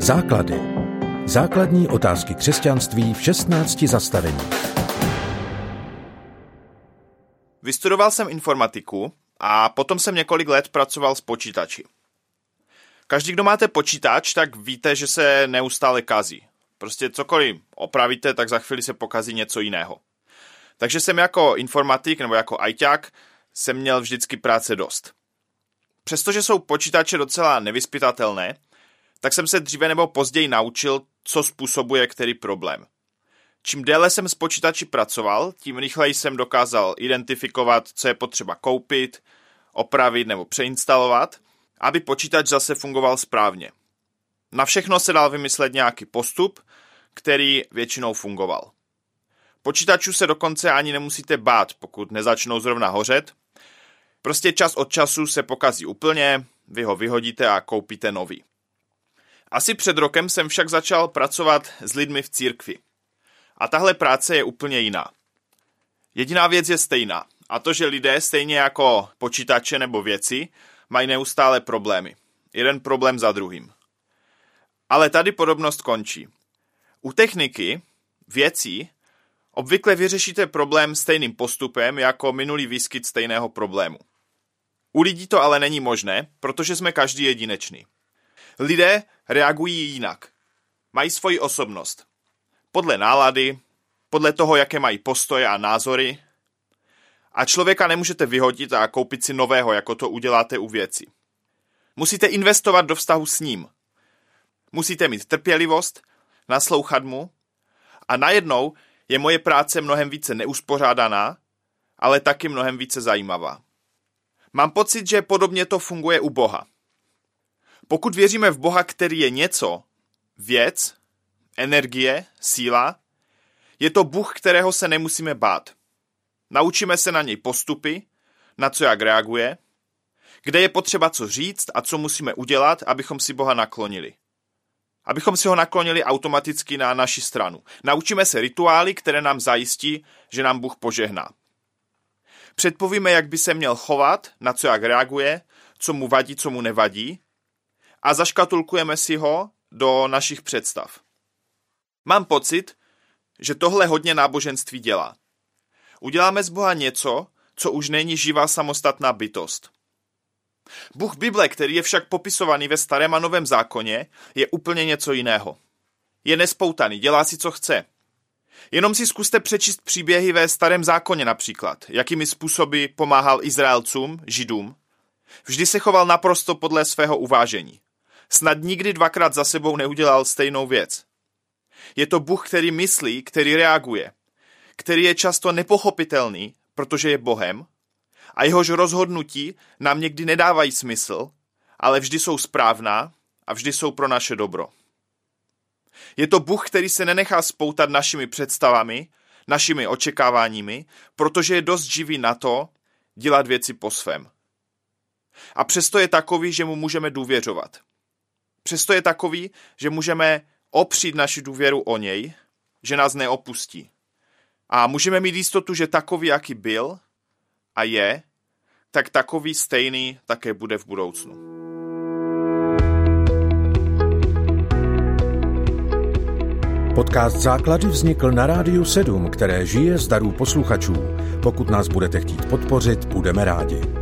Základy. Základní otázky křesťanství v 16 zastavení. Vystudoval jsem informatiku a potom jsem několik let pracoval s počítači. Každý, kdo máte počítač, tak víte, že se neustále kazí. Prostě cokoliv opravíte, tak za chvíli se pokazí něco jiného. Takže jsem jako informatik nebo jako ajťák jsem měl vždycky práce dost. Přestože jsou počítače docela nevyspytatelné, tak jsem se dříve nebo později naučil, co způsobuje který problém. Čím déle jsem s počítači pracoval, tím rychleji jsem dokázal identifikovat, co je potřeba koupit, opravit nebo přeinstalovat, aby počítač zase fungoval správně. Na všechno se dal vymyslet nějaký postup, který většinou fungoval. Počítačů se dokonce ani nemusíte bát, pokud nezačnou zrovna hořet. Prostě čas od času se pokazí úplně, vy ho vyhodíte a koupíte nový. Asi před rokem jsem však začal pracovat s lidmi v církvi. A tahle práce je úplně jiná. Jediná věc je stejná. A to, že lidé stejně jako počítače nebo věci mají neustále problémy. Jeden problém za druhým. Ale tady podobnost končí. U techniky, věcí, obvykle vyřešíte problém stejným postupem jako minulý výskyt stejného problému. U lidí to ale není možné, protože jsme každý jedinečný. Lidé reagují jinak. Mají svoji osobnost. Podle nálady, podle toho, jaké mají postoje a názory. A člověka nemůžete vyhodit a koupit si nového, jako to uděláte u věci. Musíte investovat do vztahu s ním. Musíte mít trpělivost, naslouchat mu a najednou je moje práce mnohem více neuspořádaná, ale taky mnohem více zajímavá. Mám pocit, že podobně to funguje u Boha. Pokud věříme v Boha, který je něco, věc, energie, síla, je to Bůh, kterého se nemusíme bát. Naučíme se na něj postupy, na co jak reaguje, kde je potřeba co říct a co musíme udělat, abychom si Boha naklonili. Abychom si ho naklonili automaticky na naši stranu. Naučíme se rituály, které nám zajistí, že nám Bůh požehná. Předpovíme, jak by se měl chovat, na co jak reaguje, co mu vadí, co mu nevadí a zaškatulkujeme si ho do našich představ. Mám pocit, že tohle hodně náboženství dělá. Uděláme z Boha něco, co už není živá samostatná bytost. Bůh Bible, který je však popisovaný ve starém a novém zákoně, je úplně něco jiného. Je nespoutaný, dělá si, co chce. Jenom si zkuste přečíst příběhy ve starém zákoně například, jakými způsoby pomáhal Izraelcům, Židům. Vždy se choval naprosto podle svého uvážení snad nikdy dvakrát za sebou neudělal stejnou věc. Je to Bůh, který myslí, který reaguje, který je často nepochopitelný, protože je Bohem, a jehož rozhodnutí nám někdy nedávají smysl, ale vždy jsou správná a vždy jsou pro naše dobro. Je to Bůh, který se nenechá spoutat našimi představami, našimi očekáváními, protože je dost živý na to dělat věci po svém. A přesto je takový, že mu můžeme důvěřovat. Přesto je takový, že můžeme opřít naši důvěru o něj, že nás neopustí. A můžeme mít jistotu, že takový, jaký byl a je, tak takový stejný také bude v budoucnu. Podcast Základy vznikl na Rádiu 7, které žije z darů posluchačů. Pokud nás budete chtít podpořit, budeme rádi.